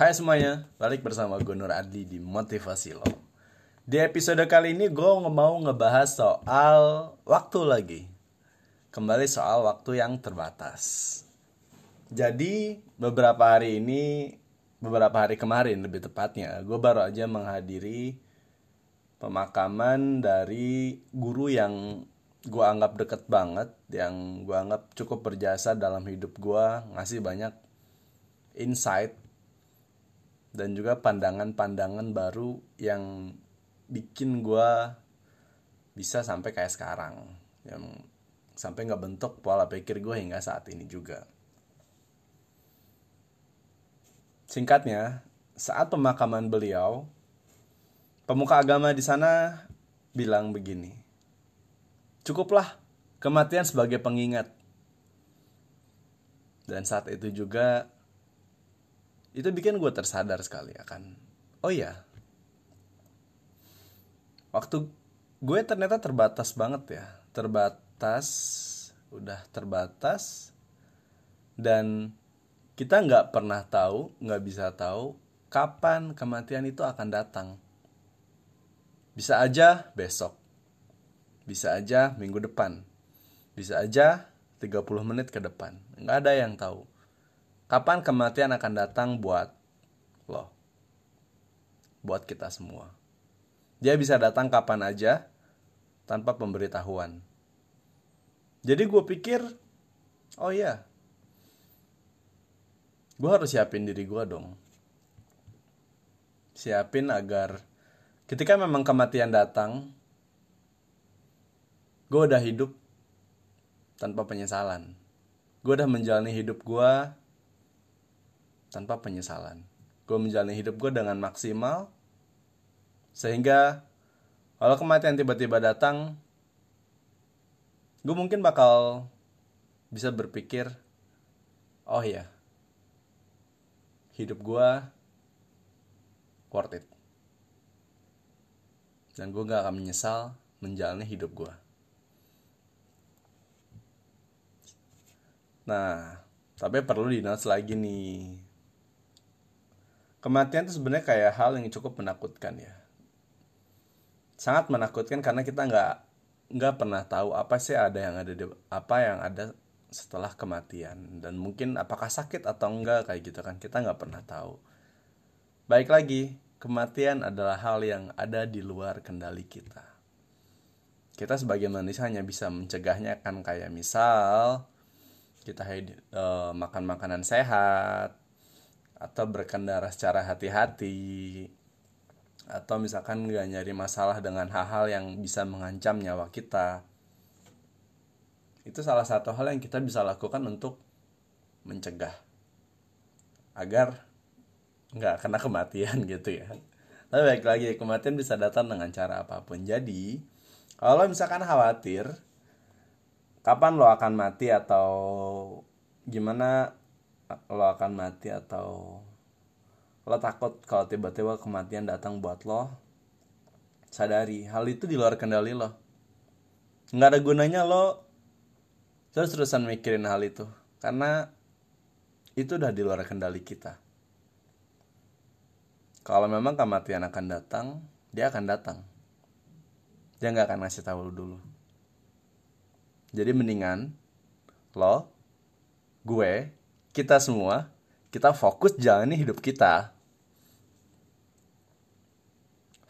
Hai semuanya, balik bersama gue Nur Adli di Motivasi Lo. Di episode kali ini gue mau ngebahas soal waktu lagi. Kembali soal waktu yang terbatas. Jadi beberapa hari ini, beberapa hari kemarin lebih tepatnya Gue baru aja menghadiri pemakaman dari guru yang gue anggap deket banget Yang gue anggap cukup berjasa dalam hidup gue Ngasih banyak insight dan juga pandangan-pandangan baru yang bikin gue bisa sampai kayak sekarang. Yang sampai nggak bentuk pola pikir gue hingga saat ini juga. Singkatnya saat pemakaman beliau pemuka agama di sana bilang begini cukuplah kematian sebagai pengingat. Dan saat itu juga itu bikin gue tersadar sekali akan oh ya waktu gue ternyata terbatas banget ya. Terbatas udah terbatas dan kita nggak pernah tahu nggak bisa tahu kapan kematian itu akan datang. Bisa aja besok. Bisa aja minggu depan. Bisa aja 30 menit ke depan. Nggak ada yang tahu Kapan kematian akan datang buat lo? Buat kita semua. Dia bisa datang kapan aja tanpa pemberitahuan. Jadi gue pikir, oh iya, gue harus siapin diri gue dong. Siapin agar ketika memang kematian datang, gue udah hidup tanpa penyesalan. Gue udah menjalani hidup gue tanpa penyesalan. Gue menjalani hidup gue dengan maksimal, sehingga kalau kematian tiba-tiba datang, gue mungkin bakal bisa berpikir, oh ya, hidup gue worth it. Dan gue gak akan menyesal menjalani hidup gue. Nah, tapi perlu di lagi nih kematian itu sebenarnya kayak hal yang cukup menakutkan ya. Sangat menakutkan karena kita nggak nggak pernah tahu apa sih ada yang ada di, apa yang ada setelah kematian. Dan mungkin apakah sakit atau enggak kayak gitu kan. Kita nggak pernah tahu. Baik lagi kematian adalah hal yang ada di luar kendali kita. Kita sebagai manusia hanya bisa mencegahnya kan. Kayak misal kita uh, makan makanan sehat atau berkendara secara hati-hati. Atau misalkan nggak nyari masalah dengan hal-hal yang bisa mengancam nyawa kita. Itu salah satu hal yang kita bisa lakukan untuk mencegah. Agar nggak kena kematian gitu ya. Tapi baik lagi kematian bisa datang dengan cara apa pun. Jadi kalau misalkan khawatir kapan lo akan mati atau gimana lo akan mati atau lo takut kalau tiba-tiba kematian datang buat lo sadari hal itu di luar kendali lo. Nggak ada gunanya lo terus terusan mikirin hal itu karena itu udah di luar kendali kita. Kalau memang kematian akan datang dia akan datang. Dia nggak akan ngasih tahu dulu. Jadi mendingan lo gue kita semua kita fokus jalani hidup kita.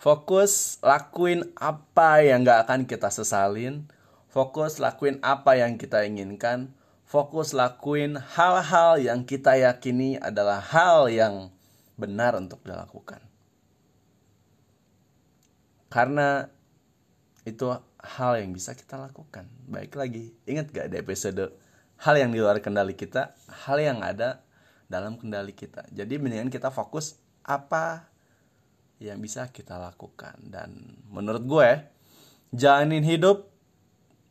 Fokus lakuin apa yang gak akan kita sesalin. Fokus lakuin apa yang kita inginkan. Fokus lakuin hal-hal yang kita yakini adalah hal yang benar untuk dilakukan. Karena itu hal yang bisa kita lakukan. Baik lagi ingat gak di episode hal yang di luar kendali kita, hal yang ada dalam kendali kita. Jadi mendingan kita fokus apa yang bisa kita lakukan. Dan menurut gue jalanin hidup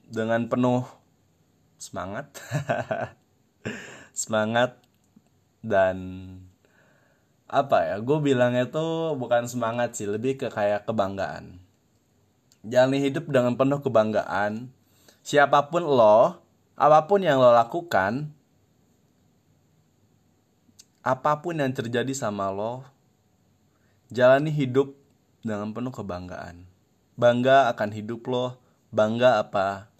dengan penuh semangat. Semangat dan apa ya gue bilangnya tuh bukan semangat sih lebih ke kayak kebanggaan. Jalani hidup dengan penuh kebanggaan. Siapa pun lo apa pun yang lo lakukan apa pun yang terjadi sama lo, jalani hidup dengan penuh kebanggaan. Bangga akan hidup lo, bangga apa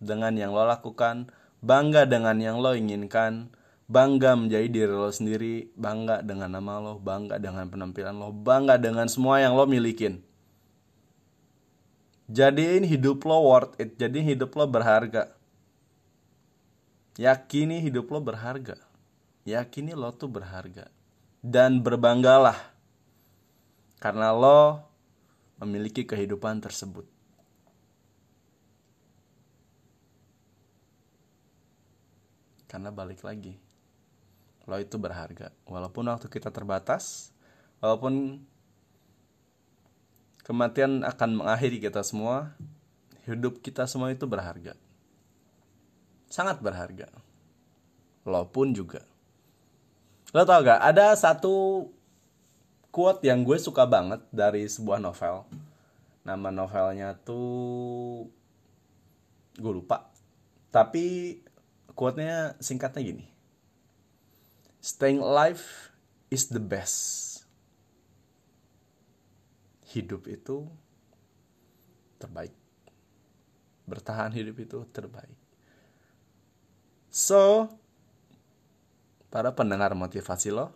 dengan yang lo lakukan, bangga dengan yang lo inginkan, bangga menjadi diri lo sendiri, bangga dengan nama lo, bangga dengan penampilan lo, bangga dengan semua yang lo milikin. Jadiin hidup lo worth it, jadi hidup lo berharga. Yakini hidup lo berharga. Yakini lo tuh berharga. Dan berbanggalah. Karena lo memiliki kehidupan tersebut. Karena balik lagi, lo itu berharga. Walaupun waktu kita terbatas, walaupun kematian akan mengakhiri kita semua, hidup kita semua itu berharga. Sangat berharga. Lo pun juga. Lo tau gak, ada satu quote yang gue suka banget dari sebuah novel. Nama novelnya tuh gue lupa. Tapi quote-nya singkatnya gini. Staying alive is the best. Hidup itu terbaik. Bertahan hidup itu terbaik. So, para pendengar motivasi lo,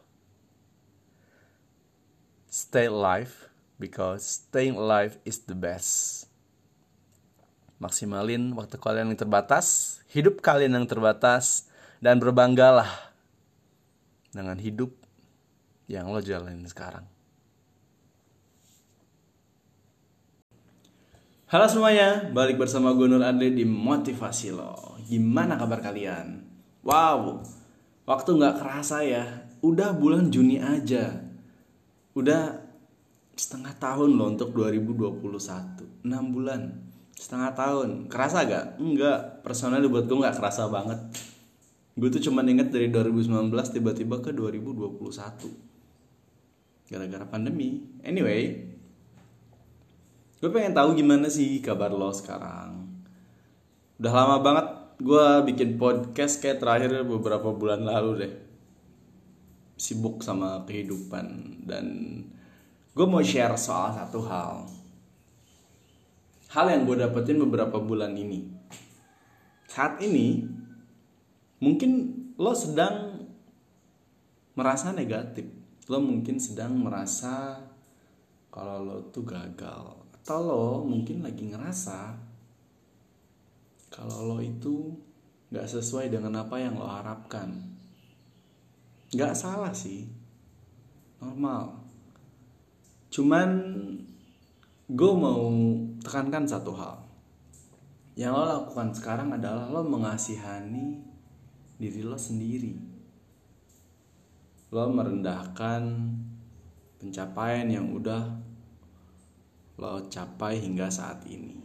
stay alive because staying alive is the best. Maksimalin waktu kalian yang terbatas, hidup kalian yang terbatas, dan berbanggalah dengan hidup yang lo jalanin sekarang. Halo semuanya, balik bersama gue Nur Adli di Motivasi Lo. Gimana kabar kalian? Wow, waktu nggak kerasa ya, udah bulan Juni aja. Udah setengah tahun loh untuk 2021, 6 bulan. Setengah tahun, kerasa gak? Enggak, personalnya buat gue nggak kerasa banget gue tuh cuma inget dari 2019 tiba-tiba ke 2021 gara-gara pandemi anyway gue pengen tahu gimana sih kabar lo sekarang. Udah lama banget gue bikin podcast kayak terakhir beberapa bulan lalu deh. Sibuk sama kehidupan dan gue mau share soal satu hal. Hal yang gue dapetin beberapa bulan ini. Saat ini mungkin lo sedang merasa negatif. Lo mungkin sedang merasa kalau lo tuh gagal atau lo mungkin lagi ngerasa kalau lo itu nggak sesuai dengan apa yang lo harapkan. Nggak salah sih. Normal. Cuman gue mau tekankan satu hal. Yang lo lakukan sekarang adalah lo mengasihani diri lo sendiri. Lo merendahkan pencapaian yang udah lo capai hingga saat ini.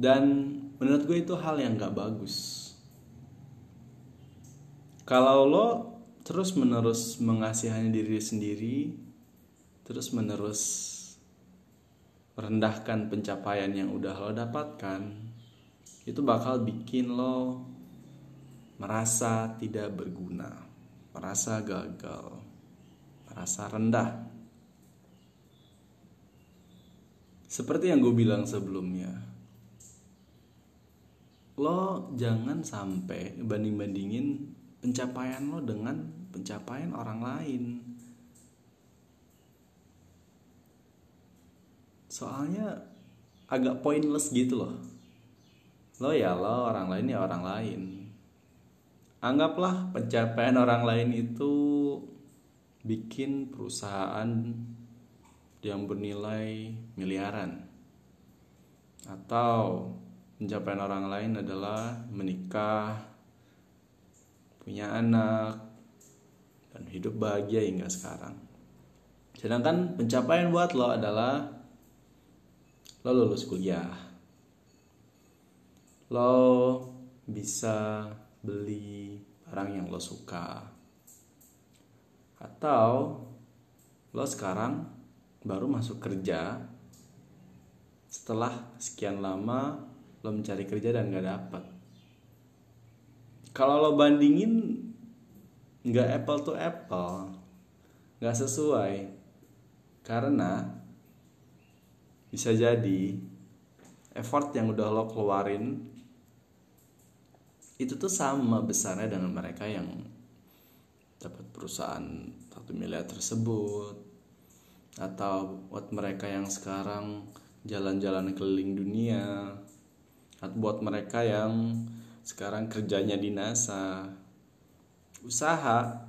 Dan menurut gue itu hal yang gak bagus. Kalau lo terus menerus mengasihani diri sendiri, terus menerus merendahkan pencapaian yang udah lo dapatkan, itu bakal bikin lo merasa tidak berguna, merasa gagal, merasa rendah. Seperti yang gue bilang sebelumnya, lo jangan sampai banding-bandingin pencapaian lo dengan pencapaian orang lain. Soalnya agak pointless gitu loh. Lo ya lo, orang lain ya orang lain anggaplah pencapaian orang lain itu bikin perusahaan yang bernilai miliaran. Atau pencapaian orang lain adalah menikah punya anak dan hidup bahagia hingga sekarang. Sedangkan pencapaian buat lo adalah lo lulus kuliah. Lo bisa beli barang yang lo suka. Atau lo sekarang baru masuk kerja. Setelah sekian lama lo mencari kerja dan gak dapet. Kalau lo bandingin nggak apple to apple nggak sesuai. Karena bisa jadi effort yang udah lo keluarin itu tuh sama besarnya dengan mereka yang dapat perusahaan satu miliar tersebut atau buat mereka yang sekarang jalan-jalan keliling dunia. Atau buat mereka yang sekarang kerjanya di NASA. Usaha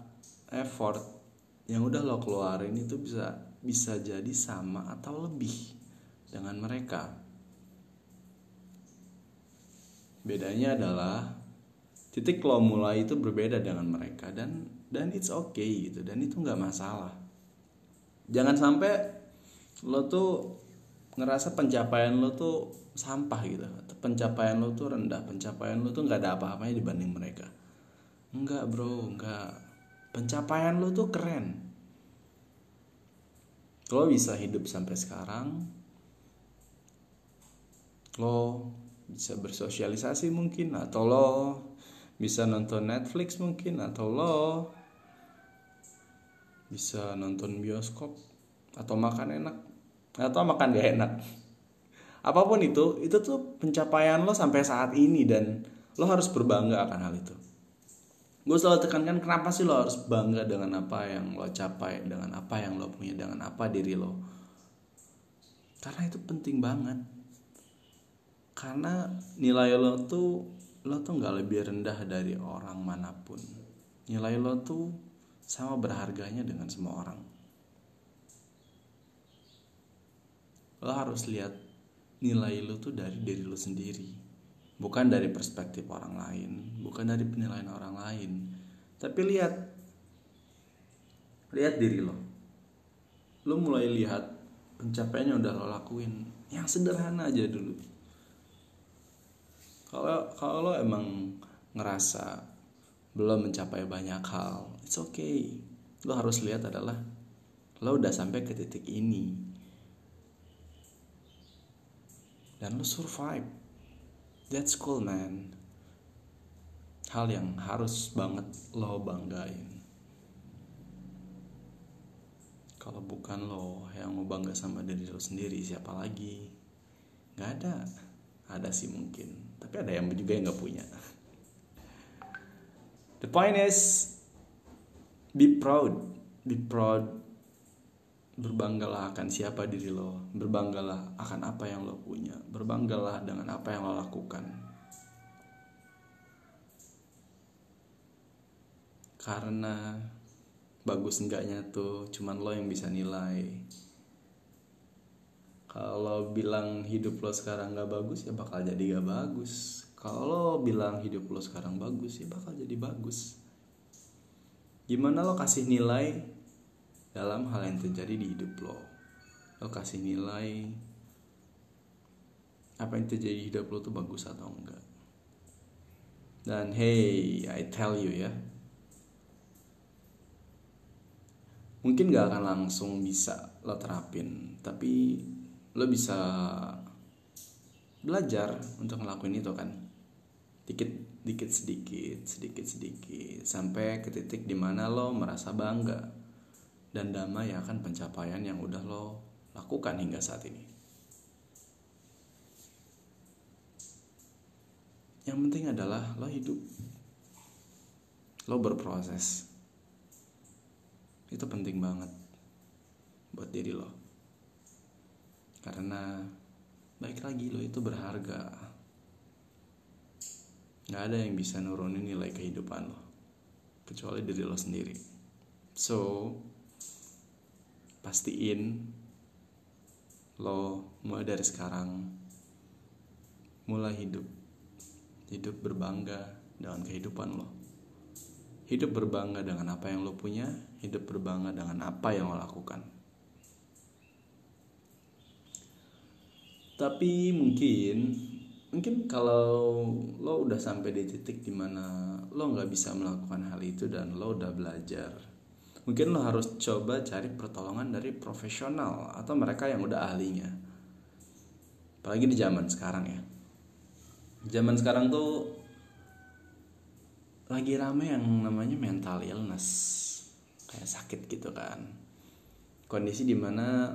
effort yang udah lo keluarin itu bisa bisa jadi sama atau lebih dengan mereka. Bedanya adalah titik lo mulai itu berbeda dengan mereka dan dan it's okay gitu. Dan itu nggak masalah jangan sampai lo tuh ngerasa pencapaian lo tuh sampah gitu. Pencapaian lo tuh rendah. Pencapaian lo tuh nggak ada apa-apanya dibanding mereka. Enggak bro. Enggak pencapaian lo tuh keren. Lo bisa hidup sampai sekarang. Lo bisa bersosialisasi mungkin atau lo bisa nonton Netflix mungkin atau lo bisa nonton bioskop atau makan enak. Atau makan gak enak. Apa pun itu itu tuh pencapaian lo sampai saat ini dan lo harus berbangga akan hal itu. Gue selalu tekankan kenapa sih lo harus bangga dengan apa yang lo capai dengan apa yang lo punya dengan apa diri lo. Karena itu penting banget. Karena nilai lo tuh lo tuh nggak lebih rendah dari orang mana pun. Nilai lo tuh sama berharganya dengan semua orang. Lo harus lihat nilai lo tuh dari diri lo sendiri. Bukan dari perspektif orang lain bukan dari penilaian orang lain. Tapi lihat lihat diri lo. Lo mulai lihat pencapaiannya udah lo lakuin yang sederhana aja dulu. Kalau kalau lo emang ngerasa belum mencapai banyak hal. It's okay. Lo harus lihat adalah lo udah sampai ke titik ini. Dan lo survive. That's cool man. Hal yang harus banget lo banggain. Kalau bukan lo yang mau bangga sama diri lo sendiri siapa lagi? Nggak ada. Ada sih mungkin. Tapi ada yang juga yang nggak punya the point is be proud. Be proud. Berbanggalah akan siapa diri lo. Berbanggalah akan apa yang lo punya. Berbanggalah dengan apa yang lo lakukan. Karena bagus enggaknya tuh cuman lo yang bisa nilai. Kalau bilang hidup lo sekarang gak bagus ya bakal jadi gak bagus kalau lo bilang hidup lo sekarang bagus ya bakal jadi bagus. Gimana lo kasih nilai dalam hal yang terjadi di hidup lo? Lo kasih nilai apa yang terjadi di hidup lo tuh bagus atau enggak? Dan hey I tell you ya. Mungkin gak akan langsung bisa lo terapin tapi lo bisa belajar untuk ngelakuin itu kan dikit dikit sedikit sedikit sedikit. Sampai ke titik di mana lo merasa bangga dan damai akan pencapaian yang udah lo lakukan hingga saat ini. Yang penting adalah lo hidup. Lo berproses. Itu penting banget buat diri lo. Karena baik lagi lo itu berharga nggak ada yang bisa nurunin nilai kehidupan lo kecuali diri lo sendiri. So pastiin lo mulai dari sekarang mulai hidup hidup berbangga dengan kehidupan lo. Hidup berbangga dengan apa yang lo punya hidup berbangga dengan apa yang lo lakukan. Tapi mungkin mungkin kalau lo udah sampai di titik di mana lo nggak bisa melakukan hal itu dan lo udah belajar mungkin lo harus coba cari pertolongan dari profesional atau mereka yang udah ahlinya. Apalagi di zaman sekarang ya. Zaman sekarang tuh lagi rame yang namanya mental illness kayak sakit gitu kan. Kondisi di mana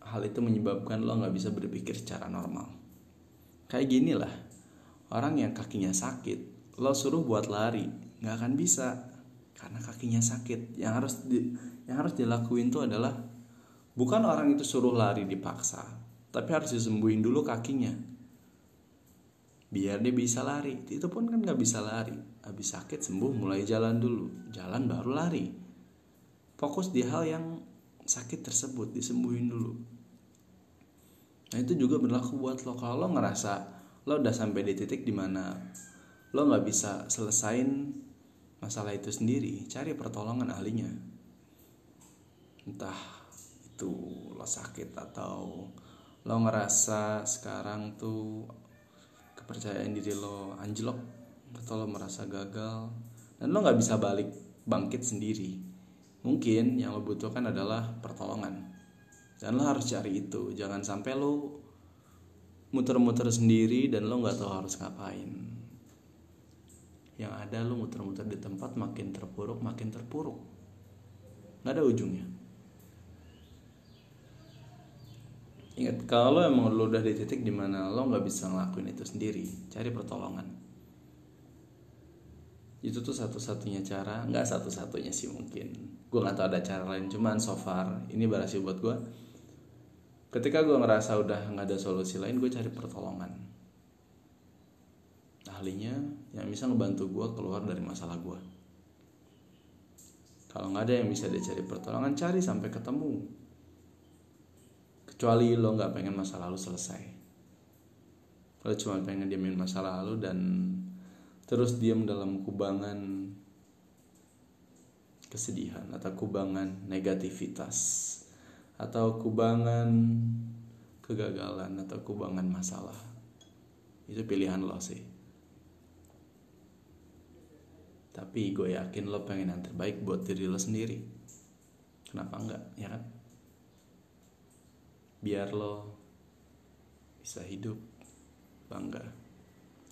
hal itu menyebabkan lo nggak bisa berpikir secara normal kayak gini lah. Orang yang kakinya sakit lo suruh buat lari nggak akan bisa. Karena kakinya sakit. Yang harus di, yang harus dilakuin tuh adalah bukan orang itu suruh lari dipaksa tapi harus disembuhin dulu kakinya. Biar dia bisa lari. Itu pun kan nggak bisa lari. Habis sakit sembuh mulai jalan dulu. Jalan baru lari. Fokus di hal yang sakit tersebut disembuhin dulu nah itu juga berlaku buat lo. Kalau lo ngerasa lo udah sampai di titik di mana lo nggak bisa selesain masalah itu sendiri cari pertolongan ahlinya. Entah itu lo sakit atau lo ngerasa sekarang tuh kepercayaan diri lo anjlok atau lo merasa gagal dan lo nggak bisa balik bangkit sendiri. Mungkin yang lo butuhkan adalah pertolongan dan lo harus cari itu jangan sampai lo muter-muter sendiri dan lo nggak tahu harus ngapain yang ada lo muter-muter di tempat makin terpuruk makin terpuruk nggak ada ujungnya Ingat, kalau emang lo udah di titik di mana lo nggak bisa ngelakuin itu sendiri, cari pertolongan. Itu tuh satu-satunya cara, nggak satu-satunya sih mungkin. Gue nggak tahu ada cara lain, cuman so far ini berhasil buat gue. Ketika gue ngerasa udah nggak ada solusi lain, gue cari pertolongan. Ahlinya yang bisa ngebantu gue keluar dari masalah gue. Kalau nggak ada yang bisa dicari pertolongan, cari sampai ketemu kecuali lo nggak pengen masa lalu selesai lo cuma pengen diamin masa lalu dan terus diam dalam kubangan kesedihan atau kubangan negativitas atau kubangan kegagalan atau kubangan masalah itu pilihan lo sih tapi gue yakin lo pengen yang terbaik buat diri lo sendiri kenapa enggak ya kan biar lo bisa hidup bangga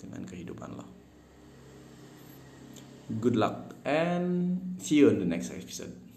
dengan kehidupan lo. Good luck and see you in the next episode.